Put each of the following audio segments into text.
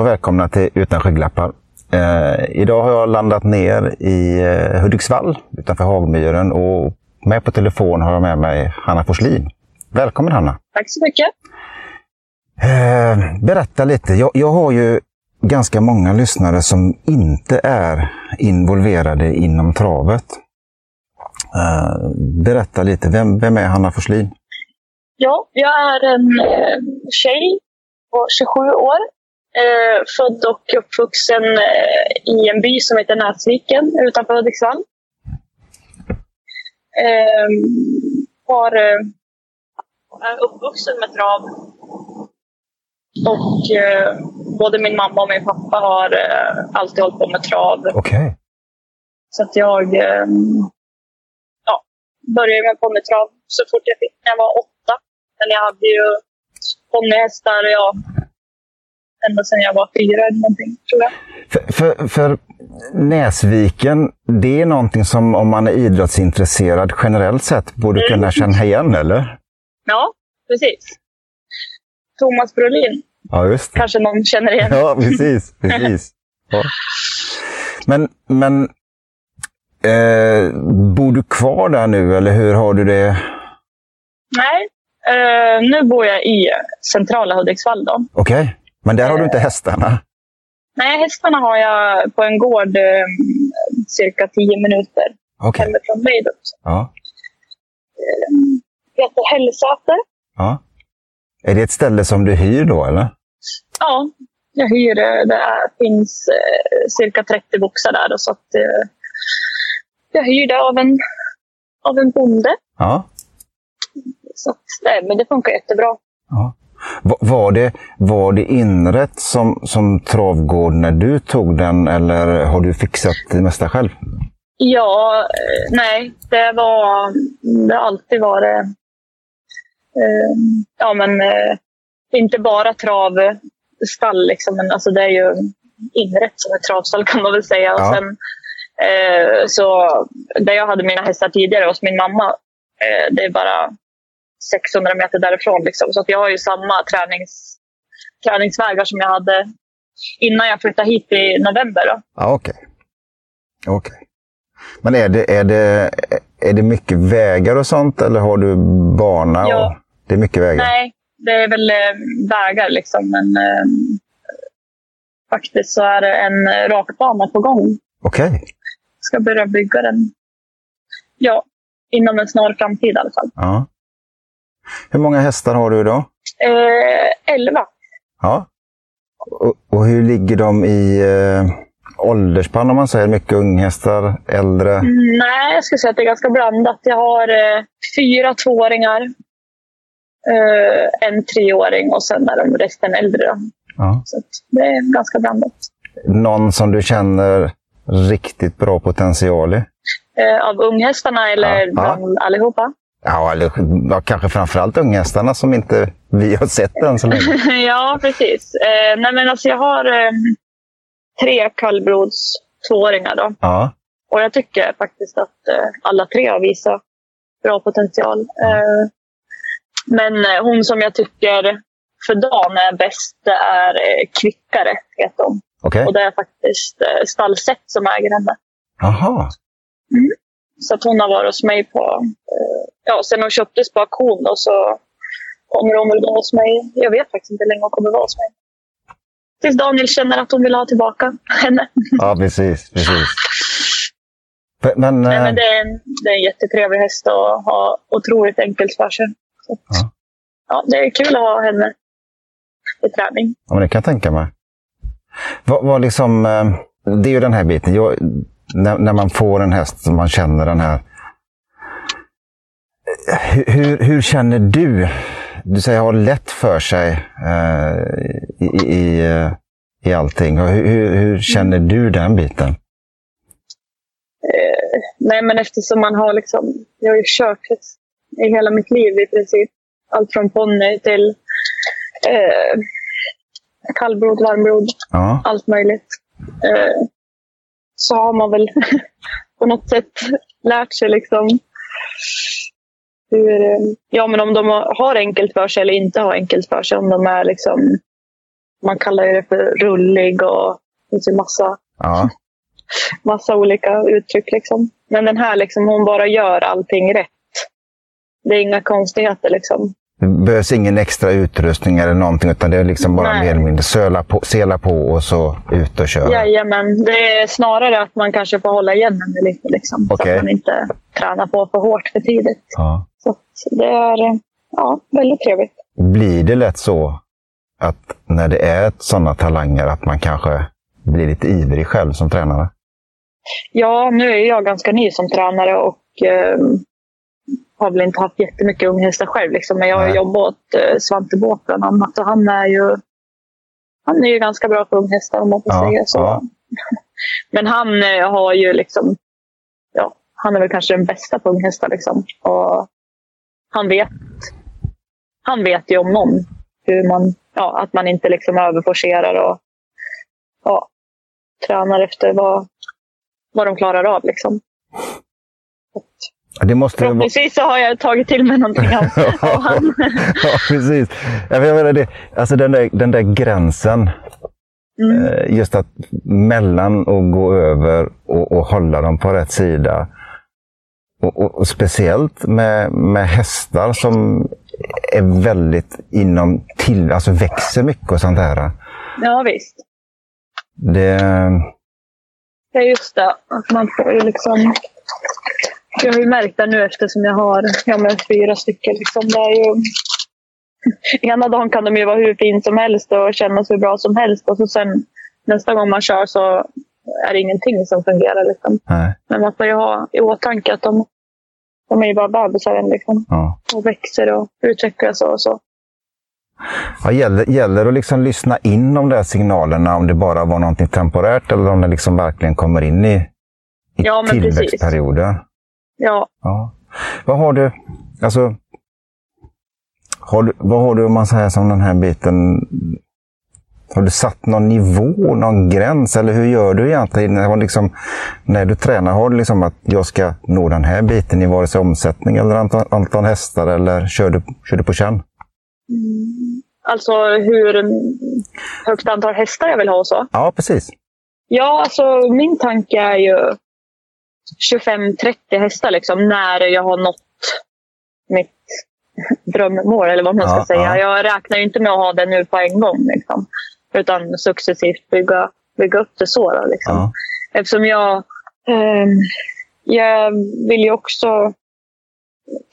och välkomna till Utan skygglappar. Eh, idag har jag landat ner i eh, Hudiksvall utanför Hagmyren och med på telefon har jag med mig Hanna Forslin. Välkommen Hanna! Tack så mycket! Eh, berätta lite. Jag, jag har ju ganska många lyssnare som inte är involverade inom travet. Eh, berätta lite, vem, vem är Hanna Forslin? Ja, jag är en eh, tjej på 27 år. Eh, född och uppvuxen eh, i en by som heter Näsviken utanför Hudiksvall. Eh, har, eh, är uppvuxen med trav. Och eh, både min mamma och min pappa har eh, alltid hållit på med trav. Okej. Så att jag eh, ja, började med ponnytrav så fort jag fick när jag var åtta. Men jag hade ju ponnyhästar ja, ända sedan jag var fyra eller någonting, tror jag. För, för, för Näsviken, det är någonting som om man är idrottsintresserad generellt sett borde Mm. kunna känna igen, eller? Ja, precis. Thomas Brolin, Ja, just det. kanske någon känner igen. Ja, precis. precis. Ja. Men, men eh, bor du kvar där nu eller hur har du det? Nej, eh, nu bor jag i centrala Hudiksvall. Okej, men där har du inte hästarna? Nej, hästarna har jag på en gård eh, cirka tio minuter Okej. hemifrån mig. Ja. heter Hällsäter. ja. Är det ett ställe som du hyr då, eller? Ja, jag hyr. eh, Det är, finns eh, cirka 30 boxar där. Då, så att, eh, jag hyr det av en, av en bonde. Ja. Så att, nej, men det funkar jättebra. ja. Va- Var det, var det inrätt som, som travgård när du tog den eller har du fixat det mesta själv? Ja, eh, nej, det var... Det har alltid varit... Eh, ja, men eh, inte bara travstall, liksom, men alltså det är ju inrätt som ett travstall kan man väl säga. Och Ja. sen, eh, så där jag hade mina hästar tidigare hos min mamma, det är bara 600 meter därifrån. Liksom. Så att jag har ju samma tränings, träningsvägar som jag hade innan jag flyttade hit i november. Då. Okej. Okej. Men är det, är, det, är det mycket vägar och sånt eller har du bana? Ja. Och, det är mycket vägar? Nej, det är väl eh, vägar liksom. Men eh, faktiskt så är det en rakbana på gång. Okej. Ska börja bygga den. Ja, inom en snar framtid i alla fall. Ja. Hur många hästar har du idag? Eh, 11. Ja. Och, och hur ligger de i eh, åldersspann om man säger? Mycket unghästar, äldre? Nej, jag skulle säga att det är ganska blandat. Jag har eh, fyra tvååringar, eh, en treåring och sen är de resten äldre. Då. Ja. Så det är ganska blandat. Någon som du känner riktigt bra potential i? Eh, av unghästarna eller Ja, ja. bland allihopa? Ja, eller ja, kanske framförallt unghästarna som inte vi har sett än så länge. ja, precis. Eh, nej, men alltså jag har eh, tre kallblods tvååringar. Då. Ja. Och jag tycker faktiskt att eh, alla tre har visat bra potential. Eh, men eh, hon som jag tycker för dagen är bäst, det är eh, Kvickare, heter hon. Okej. Och det är faktiskt eh, Stallset som äger henne. Jaha. Så att hon har varit hos mig på... Eh, ja, sen hon köptes på auktion då, så kommer hon väl vara hos mig. Jag vet faktiskt inte hur länge hon kommer vara hos mig. Tills Daniel känner att hon vill ha tillbaka henne. Ja, precis. precis. Men, Nej, eh, men det, är en, det är en jättetrevlig häst och har otroligt enkelt för sig. Så att, Ja. ja. det är kul att ha henne i träning. Ja, men det kan jag tänka mig. Vad, vad liksom, eh, det är ju den här biten. Jag, när, när man får en häst som man känner den här. Eh, Hur, hur, känner du? Du säger har lätt för sig eh, i, i, eh, i allting. Och Hur, hur, hur känner du den biten? Eh, nej, men eftersom man har liksom... Jag har ju kört i hela mitt liv i princip. Allt från ponny till eh, kallblod, varmblod, Ja, allt möjligt. Eh, så har man väl på något sätt lärt sig liksom hur, eh, ja, men om de har enkelt för sig eller inte har enkelt för sig. Om de är liksom man kallar det för rullig och det finns ju massa, Ja. massa olika uttryck. Liksom. Men den här, liksom, hon bara gör allting rätt. Det är inga konstigheter. Liksom. Det behövs ingen extra utrustning eller någonting utan det är liksom bara Nej. mer eller mindre söla på, sela på och så ut och köra. Jajamän, det är snarare att man kanske får hålla igen henne lite. Liksom, Så Okej. att man inte tränar på för hårt för tidigt. Ja. Så det är ja, väldigt trevligt. Blir det lätt så att när det är sådana talanger att man kanske blir lite ivrig själv som tränare? Ja, nu är jag ganska ny som tränare och eh, har väl inte haft jättemycket unghästar själv. Liksom. Men jag har jobbat åt eh, Svante Båth bland annat och han är ju han är ju ganska bra på unghästar om man får Ja, säga så. ja. Men han eh, har ju liksom, ja, han är väl kanske den bästa på unghästar. Liksom. Och han vet, han vet ju om någon hur man, ja, att man inte liksom överforcerar och ja, tränar efter vad, vad de klarar av. Liksom. Det måste. Förhoppningsvis så har jag tagit till mig någonting av, av han. ja, precis. Ja, Jag menar det, alltså den, där, den där gränsen, Mm. eh, just att mellan att gå över och, och hålla dem på rätt sida. Och, och, och speciellt med, med hästar som är väldigt inom till, alltså växer mycket och sånt där. Ja, visst. Det, är just det. Att man får liksom... Jag har ju märkt det nu eftersom jag har ja, men fyra stycken. Liksom. Det är ju... Ena dagen kan de ju vara hur fin som helst och kännas hur bra som helst. Och så sen nästa gång man kör så är det ingenting som fungerar. Liksom. nej, Men man får ju ha i åtanke att de, de är ju bara bebisar än, liksom. ja. och växer och utvecklas och så. Ja, gäller, gäller att liksom lyssna in de där signalerna om det bara var någonting temporärt eller om det liksom verkligen kommer in i, i Ja, men precis. Ja, Ja. Vad har du, alltså, har du, vad har du om man säger som den här biten, har du satt någon nivå, någon gräns eller hur gör du egentligen? Har liksom, när du tränar, har du liksom att jag ska nå den här biten i vare sig omsättning eller antal, antal hästar eller kör du, kör du på känn? alltså hur högt antal hästar jag vill ha och så. Ja, precis. Ja, alltså min tanke är ju 25-30 hästar liksom, när jag har nått mitt drömmål eller vad man ska Ja, säga. ja. Jag räknar ju inte med att ha det nu på en gång. Liksom, utan successivt bygga, bygga upp det så. Då, liksom. Ja. Eftersom jag, ehm, jag vill ju också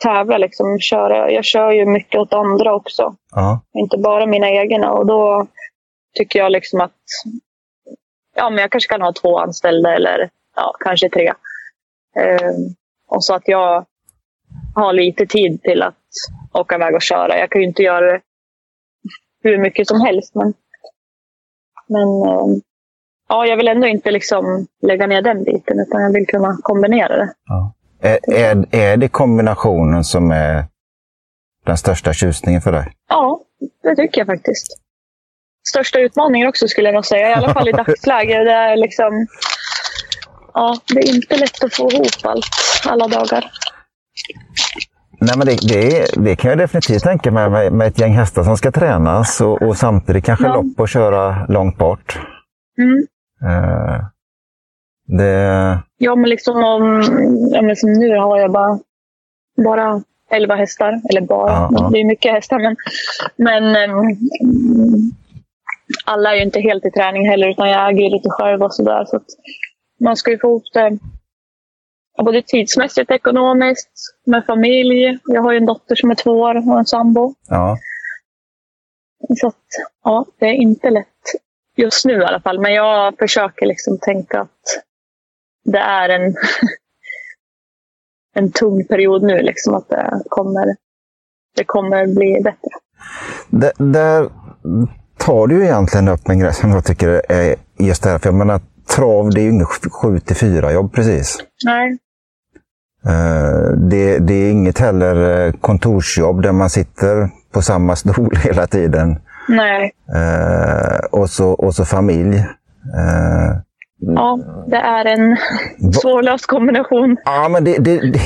tävla. Liksom, köra. Jag kör ju mycket åt andra också. Inte bara mina egna. Och då tycker jag liksom att ja, men jag kanske kan ha två anställda eller ja, kanske tre. Ehm, och så att jag har lite tid till att åka iväg och köra. Jag kan ju inte göra det hur mycket som helst. Men, men ehm, ja, jag vill ändå inte liksom lägga ner den biten utan jag vill kunna kombinera det. Ja. Är, är, är det kombinationen som är den största tjusningen för dig? Ja, det tycker jag faktiskt. Största utmaningen också skulle jag nog säga, i alla fall i dagsläget. Det är liksom... Ja, det är inte lätt att få ihop allt alla dagar. Nej, men det, det, det kan jag definitivt tänka mig med, med ett gäng hästar som ska tränas och, och samtidigt kanske Ja. lopp och köra långt bort. Mm. Eh, det, Ja, men liksom om... Ja, men som nu har jag bara, bara 11 hästar. Eller bara, Ja, ja. det är mycket hästar. Men, men ehm, alla är ju inte helt i träning heller, utan jag äger lite själv och sådär. Så man ska ju få ihop det både tidsmässigt, ekonomiskt, med familj. Jag har ju en dotter som är två år och en sambo. ja, Så att, ja, det är inte lätt just nu i alla fall. Men jag försöker liksom tänka att det är en, en tung period nu. Liksom, att det kommer, det kommer bli bättre. det, där tar du egentligen upp en grej som jag tycker är just det här. För jag menar, trav det är ju inget 7 till 4 jobb precis. Nej, Eh, det, det är inget heller eh, kontorsjobb där man sitter på samma stol hela tiden. nej. Eh, och, så, och så familj. Ja, det är en svårlöst kombination. Ja, men det, det, det,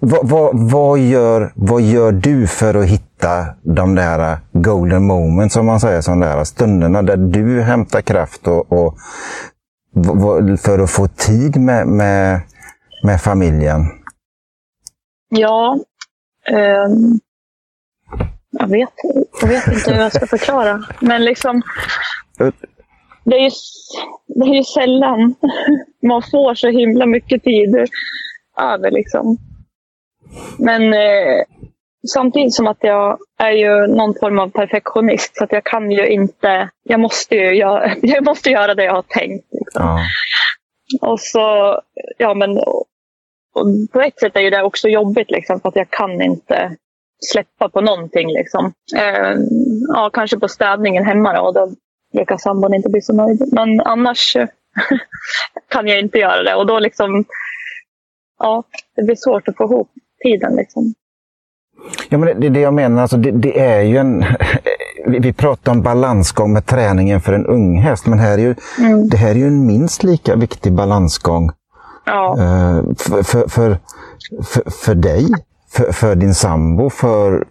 vad, vad, vad, gör, vad gör du för att hitta de där golden moments, som man säger, som där stunderna där du hämtar kraft och, och för att få tid med, med, med familjen? Ja, eh, jag, vet, jag vet inte hur jag ska förklara. Men liksom, det är ju, det är ju sällan man får så himla mycket tid över. Liksom. Men eh, samtidigt som att jag är ju någon form av perfektionist så att jag kan ju inte, jag måste ju göra, jag måste göra det jag har tänkt. Liksom. Ja. Och så, ja men och på ett sätt är ju det också jobbigt liksom, för att jag kan inte släppa på någonting. Liksom. Eh, ja, kanske på städningen hemma då, då brukar sambon inte bli så nöjd. Men annars kan jag inte göra det och då liksom, ja, det blir svårt att få ihop tiden. Liksom. Ja, men det är det jag menar. Alltså, det, det, är ju en... Vi pratar om balansgång med träningen för en ung häst, men här är ju, mm. det här är ju en minst lika viktig balansgång ja. uh, för, för, för, för, dig, för, för, din sambo, för...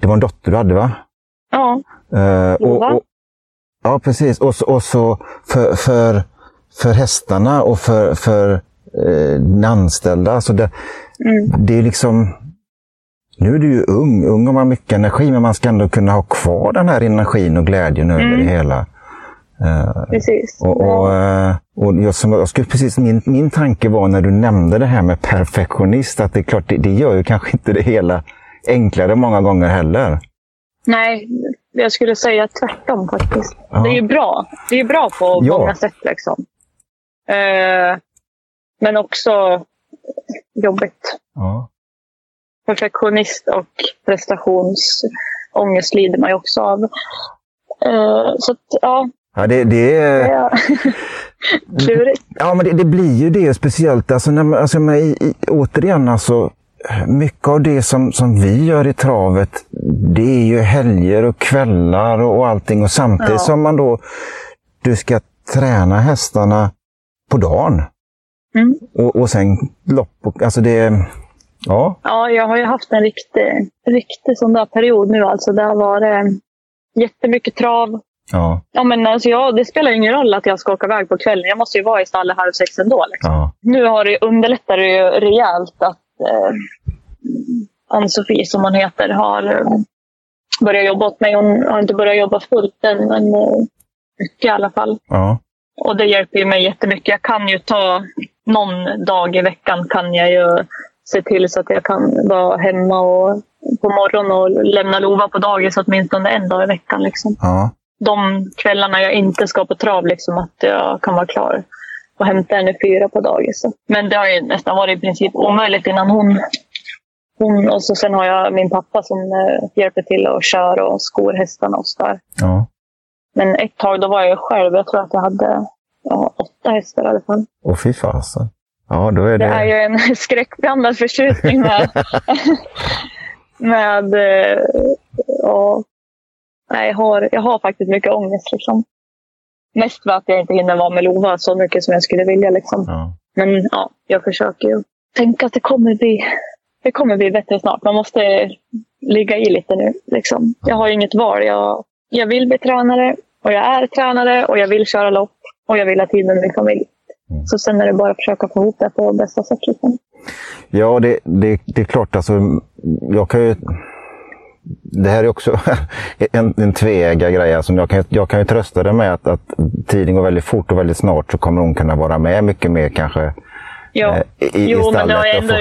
Det var en dotter du hade, va? Ja. Uh, och, och, ja, precis. Och, och så för, för, för hästarna och för, för uh, anställda. Alltså det, mm. det är liksom nu är du ju ung, ung har mycket energi, men man ska ändå kunna ha kvar den här energin och glädjen över mm. det hela. Uh, precis. Och, och, uh, och jag, som, jag skulle precis, min, min tanke var när du nämnde det här med perfektionist, att det är klart, det, det gör ju kanske inte det hela enklare många gånger heller. Nej, jag skulle säga tvärtom faktiskt. Ja. Det är ju bra. Det är bra på ja. många sätt. Liksom. Uh, men också jobbigt. Ja perfektionist och prestationsångest lider man ju också av. Uh, så att, ja. Ja, det, det är... Klurigt. Ja, men det, det, blir ju det speciellt. Alltså, när, alltså, med, i, återigen, alltså, mycket av det som, som vi gör i travet, det är ju helger och kvällar och, och allting. Och samtidigt ja. som man då, du ska träna hästarna på dagen. Mm. Och, och sen lopp. Och, alltså det, Ja. Ja, jag har ju haft en riktig, riktig sån där period nu. Alltså, det har varit jättemycket trav. Ja. Ja, men alltså, ja, det spelar ingen roll att jag ska åka iväg på kvällen. Jag måste ju vara i stallet halv sex ändå. Liksom. Ja. Nu har det underlättat det ju rejält att eh, Ann-Sofie, som hon heter, har eh, börjat jobba åt mig. Hon har inte börjat jobba fullt än, men eh, mycket i alla fall. Ja. Och det hjälper ju mig jättemycket. Jag kan ju ta någon dag i veckan kan jag ju se till så att jag kan vara hemma och, på morgonen och lämna Lova på dagis åtminstone en dag i veckan. Liksom. Ja. De kvällarna jag inte ska på trav, liksom, att jag kan vara klar och hämta henne fyra på dagis. Men det har ju nästan varit i princip omöjligt innan hon hon, och så sen har jag min pappa som eh, hjälper till och kör och skor hästarna och sådär. Ja. Men ett tag då var jag själv. Jag tror att jag hade ja, åtta hästar i alla fall. Åh fy fasen. Ja, då är det... det är ju en skräckblandad förtjusning med, med ja, nej, jag, har, jag har faktiskt mycket ångest. Liksom. Mest för att jag inte hinner vara med Lova så mycket som jag skulle vilja. Liksom. Ja. Men ja, jag försöker ju tänka att det kommer bli, det kommer bli bättre snart. Man måste ligga i lite nu. Liksom. Jag har inget val. Jag, jag vill bli tränare och jag är tränare och jag vill köra lopp och jag vill ha tid med min familj. Mm. Så sen är det bara att försöka få ihop det på bästa sätt. Liksom. Ja, det, det, det är klart. Alltså, jag kan ju... Det här är också en, en tveegga grej. Alltså, jag, kan, jag kan ju trösta dig med att, att tiden går väldigt fort och väldigt snart så kommer hon kunna vara med mycket mer kanske Ja. Eh, i, jo, men det har, ändå,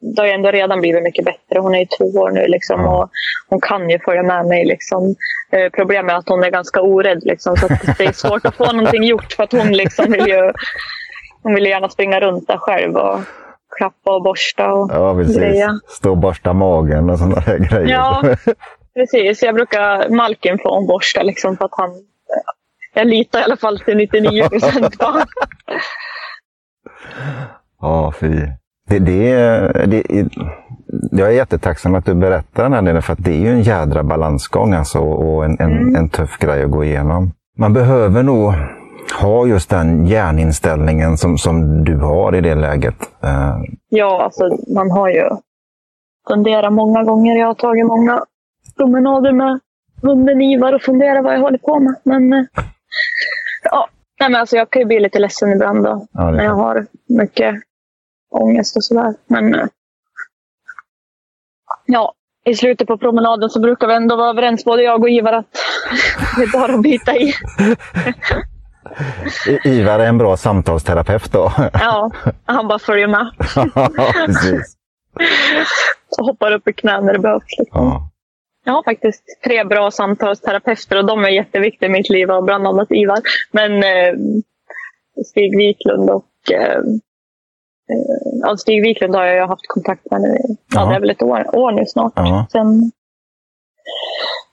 det har ändå redan blivit mycket bättre. Hon är ju två år nu liksom, ja. och hon kan ju följa med mig. Liksom. Eh, problemet är att hon är ganska orädd. Liksom, så det är svårt att få någonting gjort för att hon liksom vill ju hon vill gärna springa runt där själv och klappa och borsta och ja, precis. greja. Stå och borsta magen och sådana där grejer. Ja, precis. Jag brukar Malkin få en borsta liksom, för att han... Jag litar i alla fall till 99 procent på honom. Ja, fy. Det, det, det, jag är jättetacksam att du berättar den här delen, för att det är ju en jädra balansgång alltså, och en, en, mm. en tuff grej att gå igenom. Man behöver nog ha just den hjärninställningen som, som du har i det läget. Eh, Ja, alltså man har ju funderat många gånger. Jag har tagit många promenader med hunden Ivar och funderat vad jag håller på med. Men eh, Nej, men alltså jag kan ju bli lite ledsen ibland då, Ja, när jag har mycket ångest och sådär. Men eh, ja, i slutet på promenaden så brukar vi ändå vara överens, både jag och Ivar, att det är bara att bita i. Ivar är en bra samtalsterapeut då. Ja, han bara följer med Precis. och hoppar upp i knä när det behövs. Liksom. Ja. Jag har faktiskt tre bra samtalsterapeuter och de är jätteviktiga i mitt liv, och bland annat Ivar. Men eh, Stig Wiklund och eh, eh, ja, Stig Wiklund har jag haft kontakt med nu. Ja, det är väl ett år, år nu snart. Ja. Sen,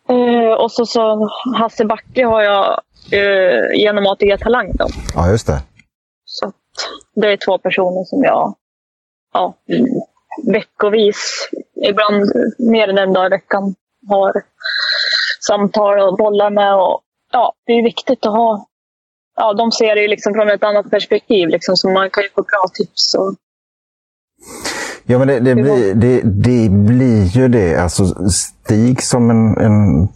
eh, och så, så Hasse Backe har jag eh, genom ATG Talang. Då. ja, just det. Så det är två personer som jag ja, veckovis, ibland mer än en dag i veckan, har samtal och bollar med. Och, ja, det är viktigt att ha... Ja, de ser det liksom från ett annat perspektiv, liksom, så man kan ju få bra tips. Och, Ja, men det, det, blir, det, det blir ju det. Alltså, Stig som en, en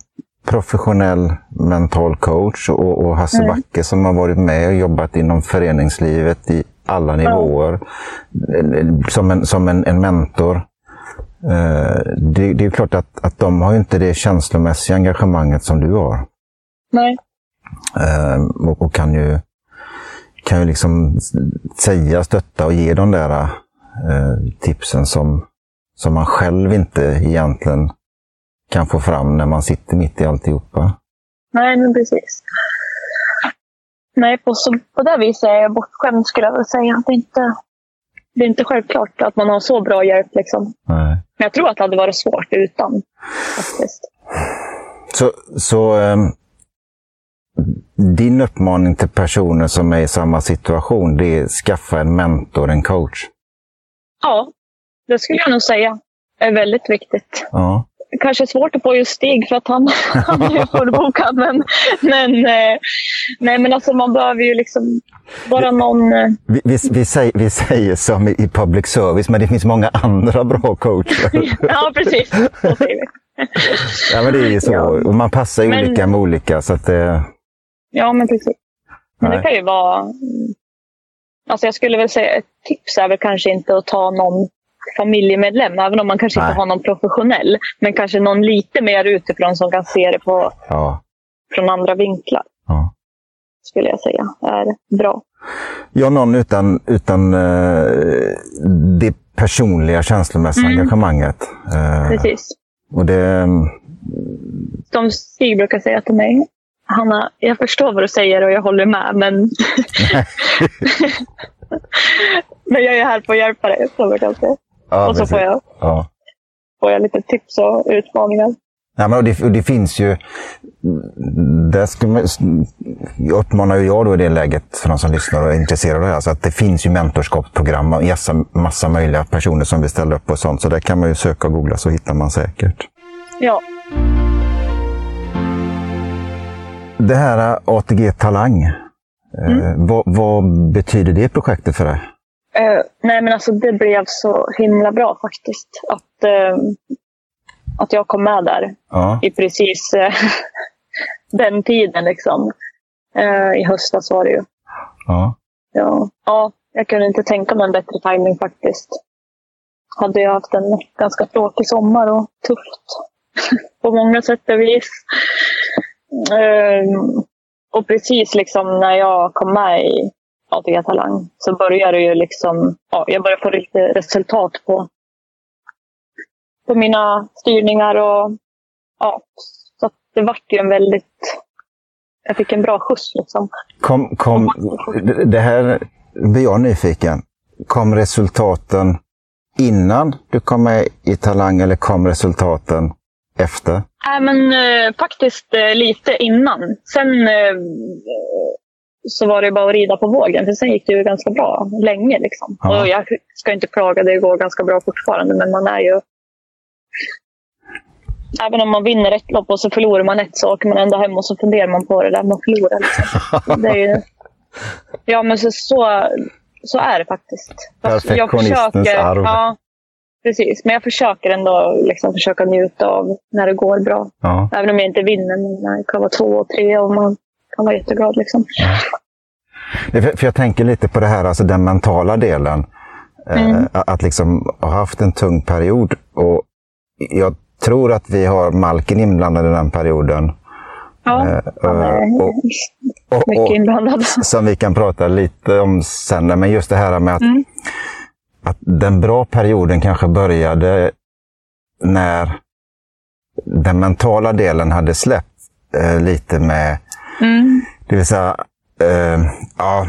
professionell mental coach och, och Hasse Mm. Backe som har varit med och jobbat inom föreningslivet i alla nivåer. Som en, som en, en mentor. Eh, Det, det är klart att, att de har inte det känslomässiga engagemanget som du har. nej, Eh, och, och kan ju, kan ju liksom säga, stötta och ge de där eh, tipsen som, som man själv inte egentligen kan få fram när man sitter mitt i alltihopa. nej, men precis. Nej, på, så, på det viset är jag bortskämd skulle jag vilja säga. Är, inte, det är inte självklart att man har så bra hjälp. Liksom. Nej. Men jag tror att det hade varit svårt utan. Faktiskt. Så, så ehm, din uppmaning till personer som är i samma situation, det är skaffa en mentor, en coach. Ja, det skulle jag nog säga är väldigt viktigt. Ja. Kanske svårt att få just Stig för att han, han är fullbokad. Men, men, eh, nej, men alltså man behöver ju liksom bara någon... eh, Vi, vi, vi, säger, vi säger som i public service, men det finns många andra bra coacher. Ja, precis. Så säger vi. Ja, men det är ju så. Ja. Man passar ju Men- olika med olika. Så att, eh, Ja, men precis. Men det kan ju vara... Alltså jag skulle väl säga ett tips är väl kanske inte att ta någon familjemedlem, även om man kanske Nej. inte har någon professionell. Men kanske någon lite mer utifrån som kan se det på, ja, från andra vinklar, ja. skulle jag säga är bra. ja, någon utan, utan eh, det personliga känslomässiga Mm. engagemanget. Eh, Precis. och det, Som Stig brukar säga till mig. Hanna, jag förstår vad du säger och jag håller med, men... men jag är här för att hjälpa dig, så brukar jag säga. Ja, och så får jag, Ja. får jag lite tips och utmaningar. Ja, men det, det finns ju... Där ska man, uppmanar jag då i det läget för de som lyssnar och är intresserade av det här. Så att det finns ju mentorskapsprogram och massa, massa möjliga personer som vill ställa upp och sånt. Så där kan man ju söka och googla så hittar man säkert. Ja, Det här ATG Talang. Eh, vad, vad betyder det projektet för dig? Eh, nej, men alltså det blev så himla bra faktiskt. Att, eh, att jag kom med där Ja, i precis eh, den tiden. Liksom. I höstas var det ju. ja. Ja. ja, jag kunde inte tänka mig en bättre timing faktiskt. Hade jag haft en ganska tråkig sommar och tufft på många sätt och vis. Ehm, och precis liksom när jag kom med i ATG Talang så började ju liksom, ja, jag började få lite resultat på, på mina styrningar och ja, så att det vart ju en väldigt, jag fick en bra skjuts liksom. Kom, kom, det här blir jag nyfiken. Kom resultaten innan du kom med i Talang eller kom resultaten efter? Nej, men eh, faktiskt eh, lite innan. Sen eh, så var det bara att rida på vågen, för sen gick det ju ganska bra länge. Liksom. Ja. Och jag ska inte klaga, det går ganska bra fortfarande, men man är ju... Även om man vinner ett lopp och så förlorar man ett så åker man ändå hem och så funderar man på det där man förlorar. Liksom. Det är ju Ja, men så, så, så är det faktiskt. Jag försöker- arv. Ja, precis. Men jag försöker ändå liksom försöka njuta av när det går bra. Ja. Även om jag inte vinner. Men man kan vara två och tre och man kan vara jätteglad. Liksom. För jag tänker lite på det här, alltså den mentala delen. Eh, Mm. Att liksom ha haft en tung period. Och jag tror att vi har Malkin inblandad i den perioden. Ja, Eh, han är och- Och, mycket inblandad. som vi kan prata lite om sen. Men just det här med att, Mm. att den bra perioden kanske började när den mentala delen hade släppt eh, lite med Mm. det vill säga, eh, ja,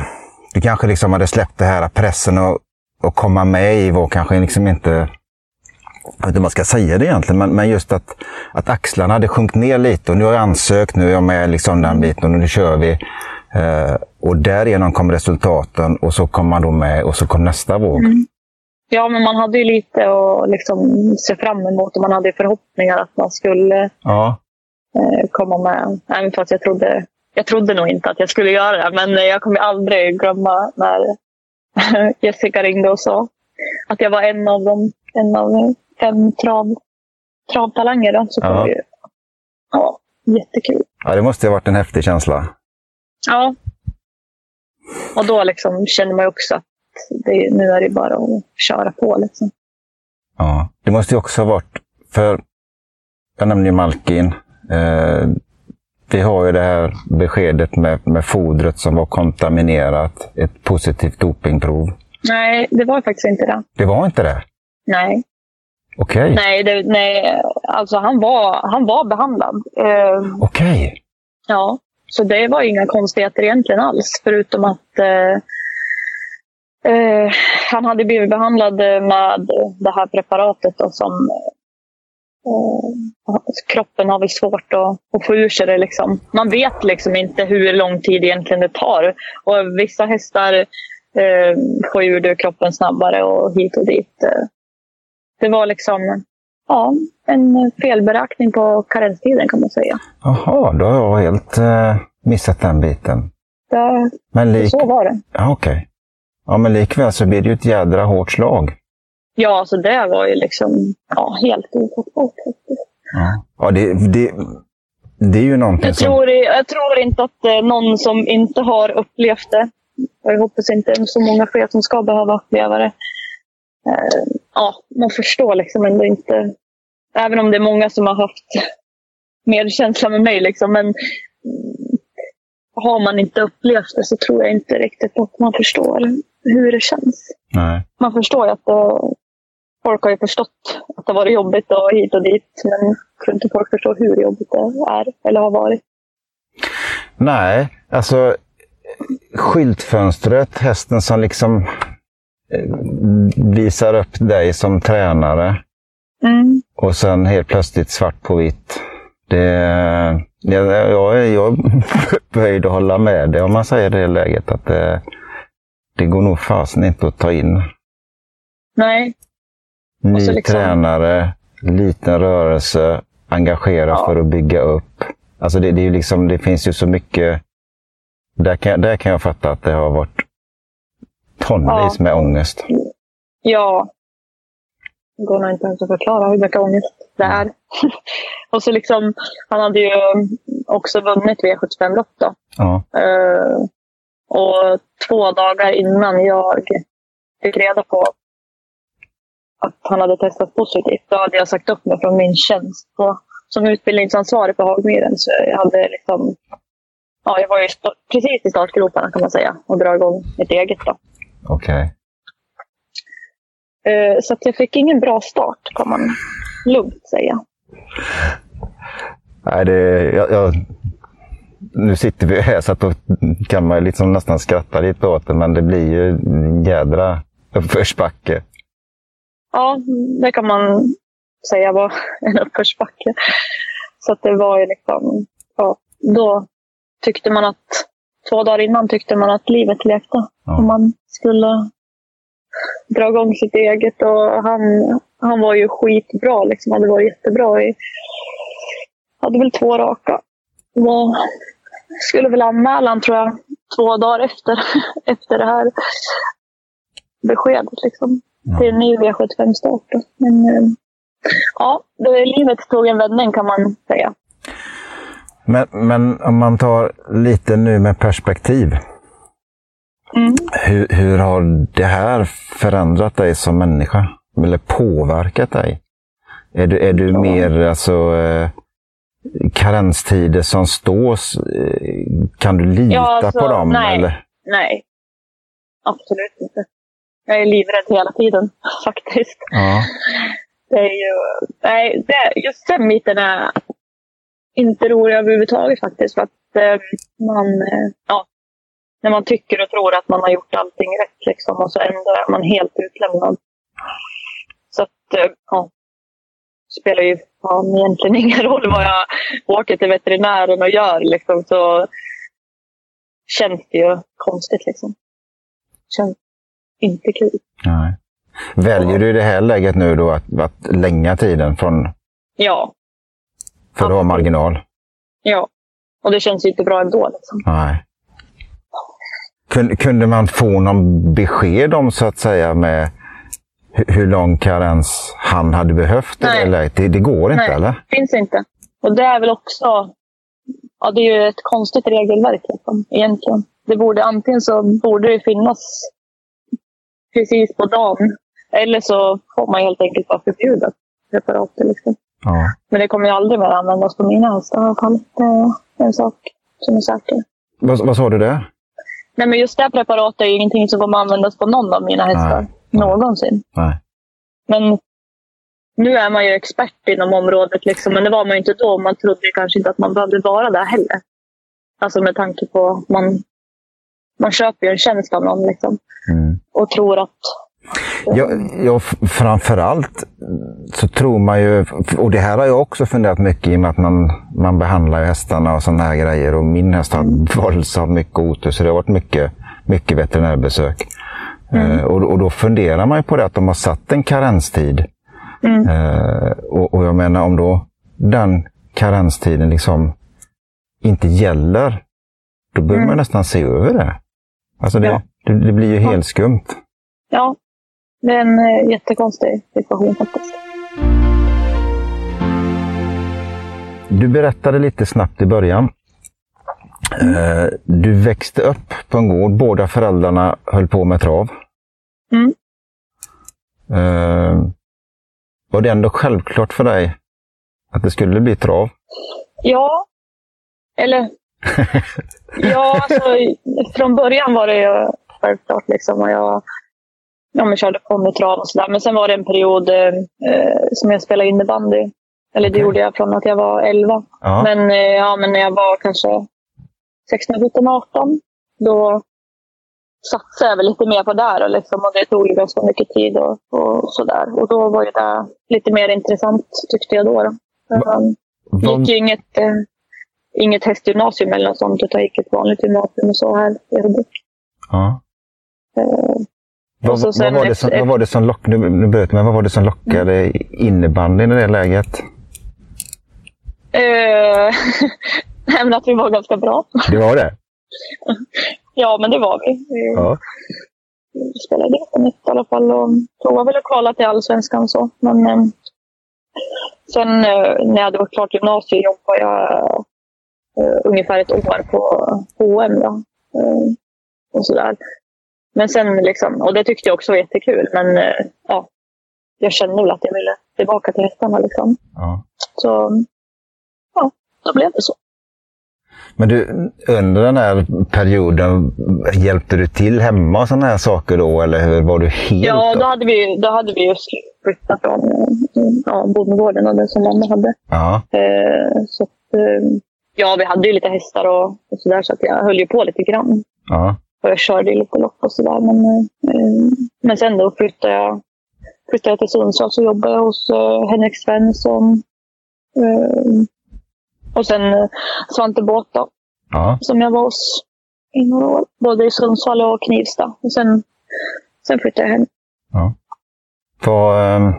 du kanske liksom hade släppt det här pressen och, och komma med i var kanske liksom inte, jag vet inte om man ska säga det egentligen, men, men just att, att axlarna hade sjunkit ner lite och nu har jag ansökt, nu är jag med liksom den biten och nu kör vi. Eh, och därigenom kom resultaten och så kom man då med och så kom nästa våg. Mm. Ja, men man hade ju lite att liksom se fram emot och man hade förhoppningar att man skulle Ja, eh, komma med. Även fast jag trodde, jag trodde nog inte att jag skulle göra det. Men jag kommer aldrig glömma när Jessica ringde och sa att jag var en av dem. En av fem trav, travtalanger. Då. Så Ja. ju, ja, jättekul. ja, det måste ha varit en häftig känsla. Ja. Och då liksom känner man ju också att det, nu är det bara att köra på. Liksom. Ja, det måste ju också ha varit, för jag nämnde ju Malkin. Eh, vi har ju det här beskedet med, med fodret som var kontaminerat, ett positivt dopingprov. Nej, det var faktiskt inte det. Det var inte det? Nej, Okej, nej, det, nej alltså han var, han var behandlad. Eh, okej. ja, så det var inga konstigheter egentligen alls. Förutom att eh, eh, han hade blivit behandlad med det här preparatet då, som kroppen har väl svårt att, att få ur sig det. Liksom. Man vet liksom inte hur lång tid egentligen det tar. Och vissa hästar eh, får ur det kroppen snabbare och hit och dit. Eh. Det var liksom ja, en felberäkning på karenstiden kan man säga. Jaha, då har jag helt eh, missat den biten. Det, Men lik... så var det. Ja, okej. Ja, men likväl så blir det ju ett jädra hårt slag. Ja, så det var ju liksom ja, helt ofattbart. Ja, ja det, det, det är ju någonting Jag som... tror, jag tror inte att är någon som inte har upplevt det. Och jag hoppas inte så många fler som ska behöva uppleva det. Eh, ja, man förstår liksom ändå inte. Även om det är många som har haft medkänsla med mig. Liksom, men har man inte upplevt det så tror jag inte riktigt att man förstår hur det känns. Nej. Man förstår ju att det, folk har ju förstått att det har varit jobbigt och hit och dit. Men jag tror inte folk förstår hur jobbigt det är eller har varit. Nej, alltså skyltfönstret, hästen som liksom eh, visar upp dig som tränare Mm. och sen helt plötsligt svart på vitt. Det, jag, jag, jag är böjd att hålla med dig om man säger det läget att det, det går nog fasen inte att ta in. Nej, Ny liksom- tränare, liten rörelse, engagera Ja. för att bygga upp. Alltså det, det, är liksom, det finns ju så mycket. Där kan, där kan jag fatta att det har varit tonvis Ja. med ångest. ja. Det går nog inte ens att förklara hur mycket ångest det är. och så liksom, han hade ju också vunnit V75-lopp då. Ja. Eh, och två dagar innan jag fick reda på att han hade testat positivt, då hade jag sagt upp mig från min tjänst på, som utbildningsansvarig på Hagmyren. Så jag hade liksom, ja, jag var ju precis i startgroparna kan man säga och dra igång mitt eget. Okej. Eh, så jag fick ingen bra start kan man lugnt säga. Nej, det, jag, jag, nu sitter vi här så att då kan man liksom nästan skratta lite åt det, men det blir ju en jädra uppförsbacke. Ja, det kan man säga var en uppförsbacke. Så att det var ju liksom, ja, då tyckte man att, två dagar innan tyckte man att livet lekte. Ja. Och man skulle dra igång sitt eget och han, han var ju skitbra liksom. Hade varit jättebra i, hade väl två raka. Var, skulle väl anmäla han tror jag två dagar efter, efter det här beskedet. Liksom, Ja. Till en ny V75-start. då. Men eh, ja, det, livet tog en vändning kan man säga. Men, men om man tar lite nu med perspektiv. Mm. Hur, hur har det här förändrat dig som människa? Eller påverkat dig? Är du, är du Ja. mer alltså, eh, karenstider som stås? Eh, kan du lita Ja, alltså, på dem? nej. Eller? Nej, absolut inte. Jag är livrädd hela tiden faktiskt. Ja. Det är ju, nej, det, just den biten är inte rolig överhuvudtaget faktiskt. För att eh, man, eh, ja, när man tycker och tror att man har gjort allting rätt liksom, och så ändå är man helt utlämnad. Så att, eh, ja, spelar ju fan egentligen ingen roll vad jag åker till veterinären och gör liksom, så känns det ju konstigt liksom. Känns inte kul. Nej. Väljer du i det här läget nu då att, att länga tiden från, Ja, för att ha marginal? ja. Och det känns ju inte bra ändå liksom. Nej. Kunde, man få någon besked om så att säga med hu- hur lång karens han hade behövt det Nej. läget? Det, det går inte Nej. eller? finns inte. Och det är väl också... Ja, det är ju ett konstigt regelverk liksom, egentligen. Det borde, antingen så borde det finnas precis på dagen. Eller så får man helt enkelt bara förbjuda preparatet. Liksom. Ja. Men det kommer ju aldrig mer användas på mina hästar i alla fall. Det är en sak som är säker. Vad, vad sa du där? Nej, men just det här preparatet är ju ingenting som kommer användas på någon av mina hästar. Nej. Någonsin. Nej. Men nu är man ju expert inom området, liksom, men det var man ju inte då. Man trodde kanske inte att man behövde vara där heller. Alltså med tanke på att man, man köper ju en tjänst av någon liksom, Mm. och tror att... Ja, ja, framförallt så tror man ju, och det här har jag också funderat mycket i och med att man, man behandlar hästarna och sådana här grejer. Och min häst har våldsamt mycket otur, så det har varit mycket, mycket veterinärbesök. Eh, och, och då funderar man ju på det att de har satt en karenstid. Mm. Eh, och, och jag menar om då den karenstiden liksom inte gäller, då behöver Mm. man nästan se över det. Alltså det, Ja. det, det blir ju helt skumt. Ja, det är en eh, jättekonstig situation faktiskt. Du berättade lite snabbt i början. Eh, Du växte upp på en gård. Båda föräldrarna höll på med trav. Mm. Eh, Var det ändå självklart för dig att det skulle bli trav? Ja, eller... ja, alltså, från början var det ju självklart. Liksom, och jag ja, men körde ponnytrav och sådär. Men sen var det en period eh, som jag spelade innebandy. Eller det gjorde jag från att jag var 11. Ja. Men, eh, ja, men när jag var kanske 16, 17, 18 då satsade jag väl lite mer på det. Och, liksom, och det tog ganska mycket tid och, och sådär. Och då var det lite mer intressant tyckte jag då. då. Um, gick ju inget, eh, inget hästgymnasium eller något sånt, utan gick ett vanligt gymnasium och så här i Hudik. ja. Eh, Vad, vad, var det som, efter- vad var det som lockade, nu, nu bröt jag, men vad var det som lockade innebandyn i det läget? eh, att vi var ganska bra. Det var det? Ja, men det var vi. Vi Ja. spelade på nytt i alla fall och provade väl att kvala till allsvenskan och så. Men eh, sen eh, när jag hade varit klart gymnasiet jobbade jag ungefär ett år på H&M då. Eh, och sådär. Men sen liksom, och det tyckte jag också var jättekul. Men eh, ja, jag kände väl att jag ville tillbaka till hästarna liksom. ja. Så ja, då blev det så. Men du, under den här perioden, hjälpte du till hemma och sådana här saker då? Eller var du helt... Ja, då hade vi, då hade vi just flyttat från eh, ja, bondgården och det som mamma hade. Ja, Eh, så att, eh, ja, vi hade ju lite hästar och, och sådär så att jag höll ju på lite grann. ja. Och jag körde ju lite lopp och sådär. Men, eh, men sen då flyttade jag, flyttade jag till Sundsvall så jobbade jag hos eh, Henrik Svensson. Eh, och sen eh, Svante Båth då, ja. som jag var hos i några år. Både i Sundsvall och Knivsta. Och sen, sen flyttade jag hem. För, ehm,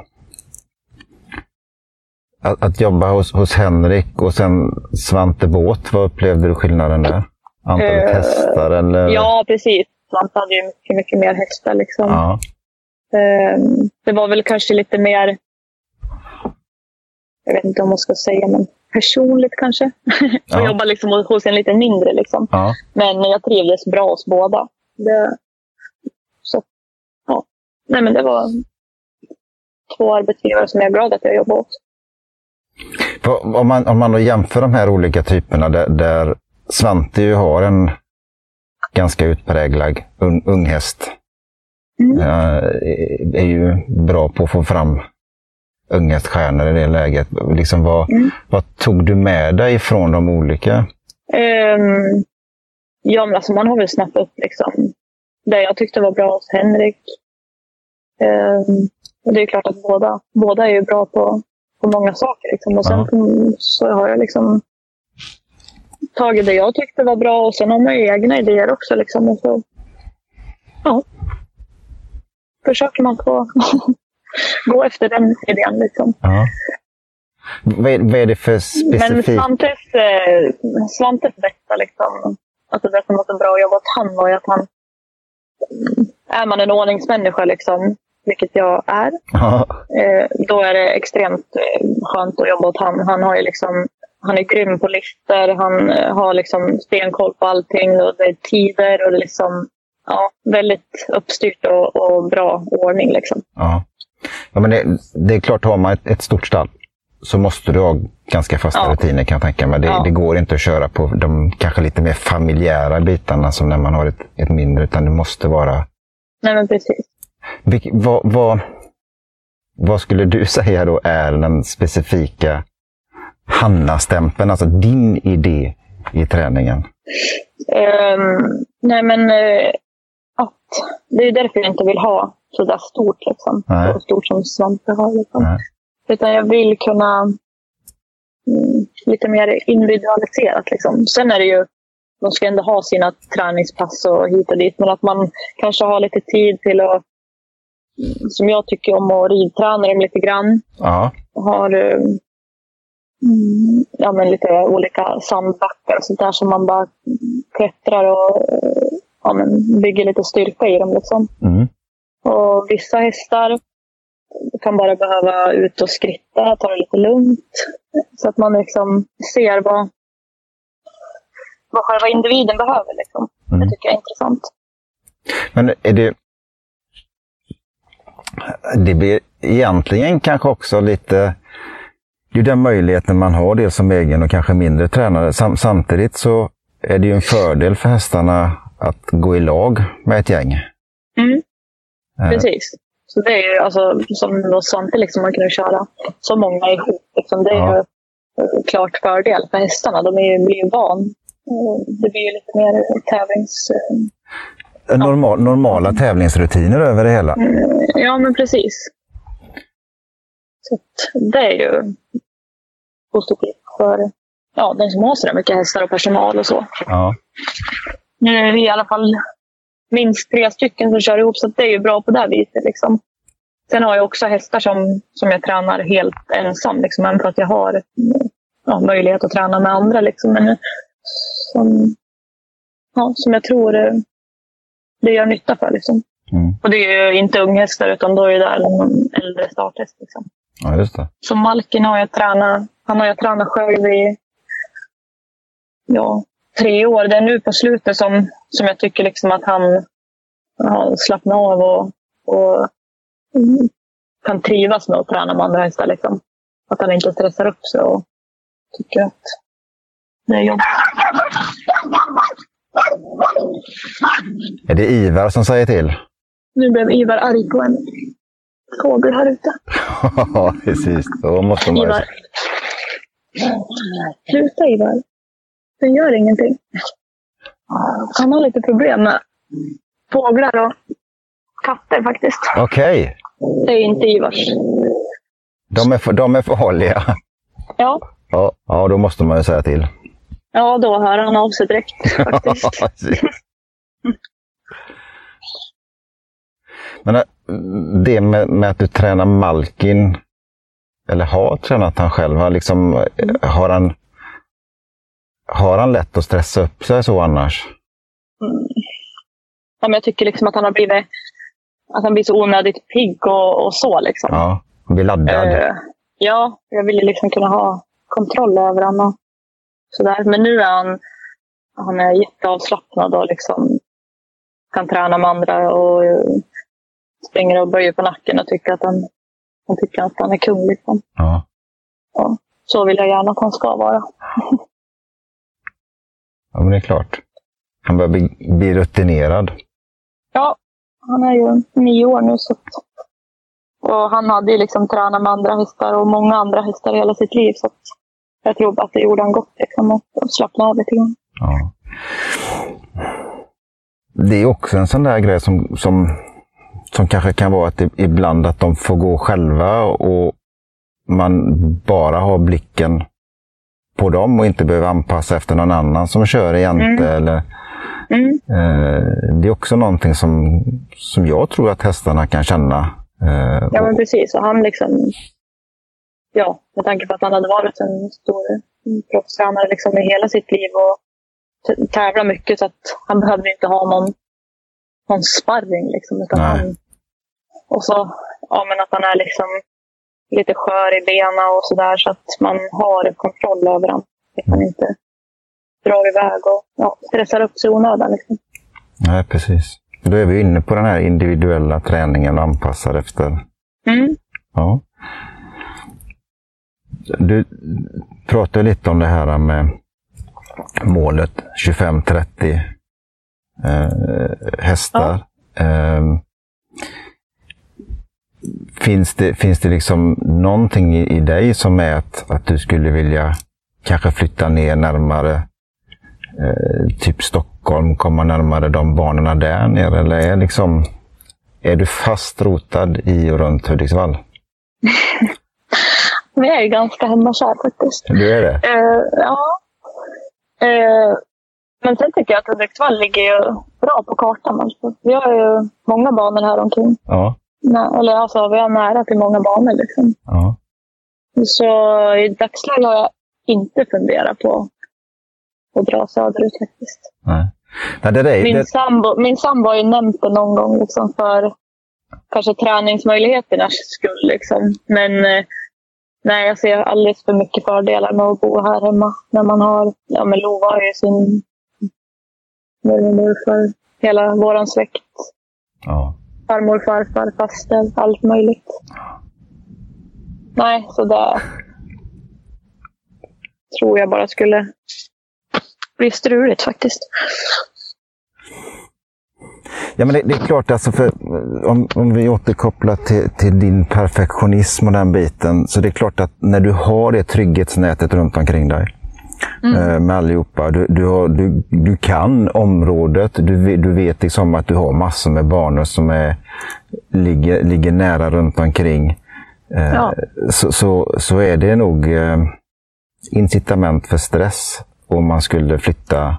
att, att jobba hos, hos Henrik och sen Svante Båth, vad upplevde du skillnaden där? Antalet Eh, hästar eller? Ja, precis. Svante hade ju mycket, mycket mer hästar. Liksom. Ja. Ehm, det var väl kanske lite mer, jag vet inte om man ska säga, men personligt kanske. Ja. Jobba liksom hos- hos en lite mindre. Liksom. ja. Men jag trivdes bra hos båda. Det, så, ja. Nej, men det var två arbetsgivare som jag är glad att jag jobbade hos. Om man, om man då jämför de här olika typerna där, där Svante ju har en ganska utpräglad un, unghäst. Mm. Är ju bra på att få fram unghäststjärnor i det läget. Liksom vad, Mm. vad tog du med dig från de olika? Ehm, ja, men alltså man har väl snappat upp liksom, det jag tyckte var bra hos Henrik. Och det är klart att båda, båda är ju bra på, på många saker. Liksom. Och sen Ja. så har jag liksom tagit det jag tyckte var bra och sen har man ju egna idéer också. Liksom. Och så, ja, försöker man få gå efter den idén. Liksom. Ja. Vad, är, vad är det för Men specifikt? Svantes, eh, Svantes bästa, liksom, alltså det som var så bra att jobba åt han var ju att han... Är man en ordningsmänniska, liksom, vilket jag är, eh, då är det extremt eh, skönt att jobba åt han. Han, har ju liksom, han är grym på listor, han eh, har liksom stenkoll på allting. Och det är tider och liksom, ja, väldigt uppstyrt och, och bra ordning. Liksom. Ja. Ja, men det, det är klart, har man ett, ett stort stall så måste du ha ganska fasta Ja. rutiner kan jag tänka mig. Det, Ja. det går inte att köra på de kanske lite mer familjära bitarna som när man har ett, ett mindre, utan det måste vara... Nej, men precis. Vilk, vad, vad, vad skulle du säga då är den specifika Hanna-stämpeln, alltså din idé i träningen? Ehm, nej, men eh, att, det är därför jag inte vill ha så där stort. Liksom. Nej. Så stort som Svante har. Liksom. Nej. Utan jag vill kunna mm, lite mer individualiserat. Liksom. Sen är det ju, de ska ändå ha sina träningspass och hit och dit. Men att man kanske har lite tid till att, som jag tycker om att ridträna dem lite grann. Ja, Har eh, mm, ja, men lite olika sandbackar och sånt där som man bara klättrar och eh, ja, men bygger lite styrka i dem. Liksom. mm. Och vissa hästar kan bara behöva ut och skritta, ta det lite lugnt. Så att man liksom ser vad, vad själva individen behöver. Liksom. Mm. Det tycker jag är intressant. Men är det... Det blir egentligen kanske också lite... Det är den möjligheten man har, dels som egen och kanske mindre tränare. Sam, samtidigt så är det ju en fördel för hästarna att gå i lag med ett gäng. Mm, Eh, precis. Så det är ju alltså, som Svante, liksom, man kunde köra så många ihop. Liksom, det är Ja. ju eh, klart fördel för hästarna. De är ju, blir ju van. Eh, Det blir ju lite mer tävlings... normal, normala tävlingsrutiner över det hela. Mm, Ja, men precis. Så det är ju positivt för ja, den som har så där mycket hästar och personal och så. Ja. Nu är vi i alla fall minst tre stycken som kör ihop, så det är ju bra på det viset. Liksom. Sen har jag också hästar som, som jag tränar helt ensam, liksom, även för att jag har ja, möjlighet att träna med andra. Liksom. Men som, ja, som jag tror eh, det gör nytta för. Liksom. Mm. Och det är ju inte unghästar, utan då är det någon äldre starthäst. Liksom. ja, just det. Så Malkin har jag tränat, han har jag tränat själv i ja, tre år. Det är nu på slutet som, som jag tycker liksom att han har slappnat av och, och kan trivas med att träna med andra hästar. Liksom. Att han inte stressar upp sig och tycker att det är jobbigt. Är det Ivar som säger till? Nu blev Ivar arg på en fågel här ute. Ja, precis. Då måste man... Ivar. Sluta Ivar. Den gör ingenting. Han har lite problem med fåglar och katter faktiskt. Okej, Det är inte Ivars. de, är, för- de är farliga. Ja, Ja, ja, då måste man ju säga till. Ja då hör han av sig direkt faktiskt. Men äh, det med, med att du tränar Malkin, eller har tränat han själv, har, liksom, Mm. har han har han lätt att stressa upp sig så annars? Mm. Ja, men jag tycker liksom att han har blivit att han blir så onödigt pigg och, och så. Liksom. Ja, han blir laddad. Uh, ja, jag ville liksom kunna ha kontroll över honom. Sådär. Men nu är han, han är jätteavslappnad och liksom kan träna med andra och springer och böjer på nacken och tycker att han, han, tycker att han är kung. Liksom. Ja. ja. Så vill jag gärna att han ska vara. ja, men det är klart. Han börjar bli, bli rutinerad. Ja, han är ju nio år nu. Så och han hade ju liksom tränat med andra hästar och många andra hästar hela sitt liv. Så jag tror att det gjorde han gott liksom, och slappna av lite grann. Ja. Det är också en sån där grej som, som, som kanske kan vara att det, ibland att de får gå själva och man bara har blicken på dem och inte behöver anpassa efter någon annan som kör jämte. Mm. Eller, mm. eh, det är också någonting som, som jag tror att hästarna kan känna. Eh, ja, men precis. Och han liksom, ja, med tanke på att han hade varit en stor proffstränare liksom i hela sitt liv och tävlat mycket så att han behövde inte ha någon, någon sparring. Liksom, utan han, och så ja, men att han är liksom lite skör i benen och sådär så att man har kontroll över honom. Att han inte drar iväg och ja, stressar upp sig i onödan. Liksom. Nej, precis. Då är vi inne på den här individuella träningen anpassad efter... Mm. Ja. Du pratade lite om det här med målet 25-30 eh, hästar. Ja. Eh, finns, det, finns det liksom någonting i, i dig som är att, att du skulle vilja kanske flytta ner närmare eh, typ Stockholm, komma närmare de banorna där nere? Eller är, liksom, är du fast rotad i och runt Hudiksvall? Vi är ju ganska hemmakär faktiskt. Du är det? Uh, ja. Uh, men sen tycker jag att Hudiksvall ligger ju bra på kartan. Alltså. Vi har ju många banor här omkring. Ja. Nej, eller alltså, vi har nära till många banor. Liksom. Ja. Så i dagsläget har jag inte funderat på att dra söderut faktiskt. Nej. Nej, det är, min, det... sambo, min sambo har ju nämnt det någon gång liksom, för kanske träningsmöjligheternas skull. Liksom. Men eh, nej, jag ser alldeles för mycket fördelar med att bo här hemma. När man har, ja men Lova har ju sin mormor för hela våran släkt. Ja farmor, farfar, faster, allt möjligt. Nej, så det tror jag bara skulle bli struligt faktiskt. Ja, men det, det, är klart, alltså för, om, om vi återkopplar till, till, din perfektionism och den biten, så det är klart att när du har det trygghetsnätet runt omkring dig, mm. Eh, med allihopa. Du, du, har, du, du kan området. Du, du vet liksom att du har massor med banor som är, ligger, ligger nära runt omkring. Eh, ja. Så, så, så är det nog eh, incitament för stress om man skulle flytta.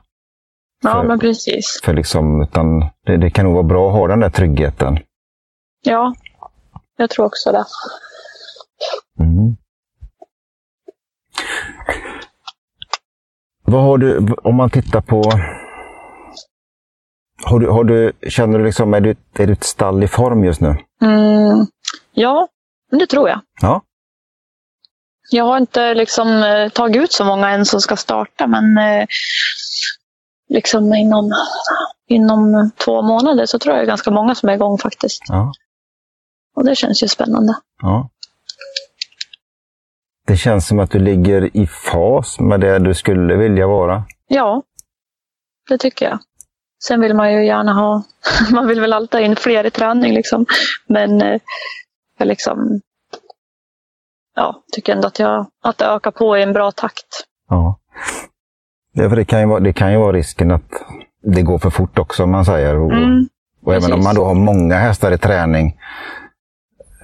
För, ja, men precis. För liksom, utan det, det kan nog vara bra att ha den där tryggheten. Ja, jag tror också det. Mm. Vad har du, om man tittar på... Har du, har du, känner du liksom, är du, är du ett stall i form just nu? Mm, ja, det tror jag. Ja. Jag har inte liksom eh, tagit ut så många än som ska starta, men eh, liksom inom, inom två månader så tror jag det är ganska många som är igång faktiskt. Ja. Och det känns ju spännande. Ja. Det känns som att du ligger i fas med det du skulle vilja vara. Ja, det tycker jag. Sen vill man ju gärna ha, man vill väl alltid ha in fler i träning liksom. Men eh, jag liksom, ja, tycker ändå att, jag, att det ökar på i en bra takt. Ja. Ja för det, kan ju vara, det kan ju vara risken att det går för fort också, om man säger. Och, mm, och även om man då har många hästar i träning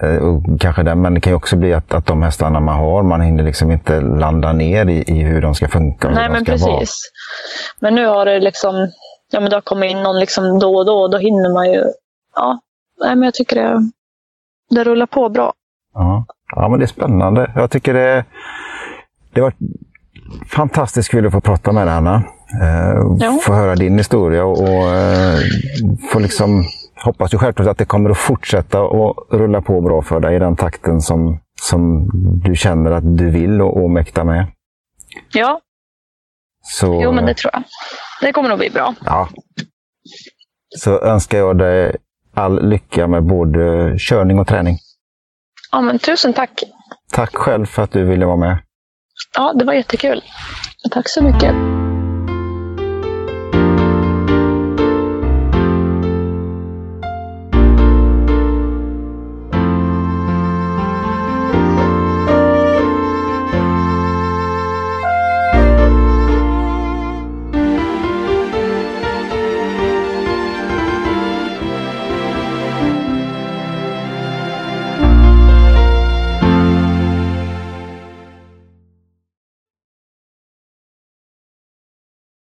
Eh, och kanske där, men det kan ju också bli att, att de hästarna man har, man hinner liksom inte landa ner i, i hur de ska funka. Nej, men precis. Vara. Men nu har det liksom, ja men det har kommit in någon liksom då och då och då hinner man ju, ja, nej men jag tycker det, det rullar på bra. Ja. ja, men det är spännande. Jag tycker det, det var fantastiskt kul att få prata med dig, Anna. Eh. Få höra din historia och, och eh, få liksom, hoppas ju självklart att det kommer att fortsätta och rulla på bra för dig i den takten som, som du känner att du vill och, och mäktar med. Ja, Så, jo men det tror jag. Det kommer nog bli bra. ja. Så önskar jag dig all lycka med både körning och träning. Ja, men tusen tack. Tack själv för att du ville vara med. Ja, det var jättekul. Tack så mycket.